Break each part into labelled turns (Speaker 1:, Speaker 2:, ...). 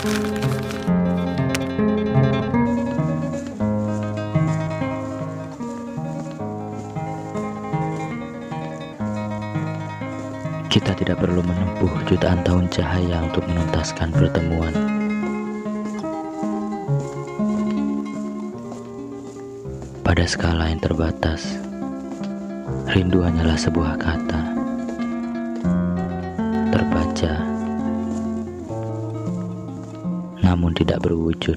Speaker 1: Kita tidak perlu menempuh jutaan tahun cahaya untuk menuntaskan pertemuan. Pada skala yang terbatas, rindu hanyalah sebuah kata terbaca namun tidak berwujud.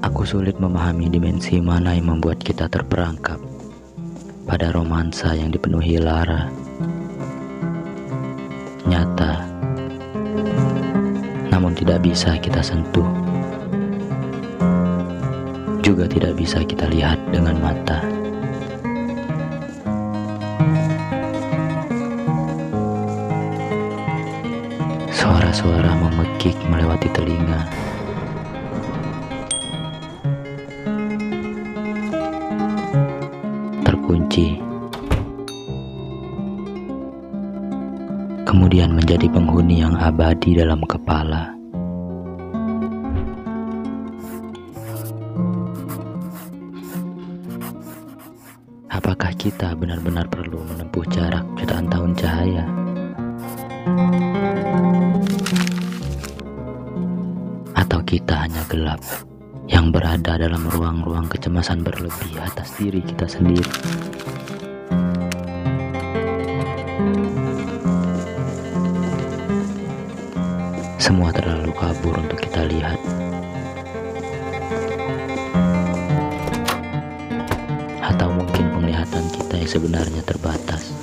Speaker 1: Aku sulit memahami dimensi mana yang membuat kita terperangkap pada romansa yang dipenuhi lara. Nyata, namun tidak bisa kita sentuh. Juga tidak bisa kita lihat dengan mata. Suara-suara memekik melewati telinga. terkunci, kemudian menjadi penghuni yang abadi dalam kepala. Apakah kita benar-benar perlu menempuh jarak jutaan tahun cahaya? Atau kita hanya gelap? yang berada dalam ruang-ruang kecemasan berlebih atas diri kita sendiri. Semua terlalu kabur untuk kita lihat. mungkin penglihatan kita yang sebenarnya terbatas.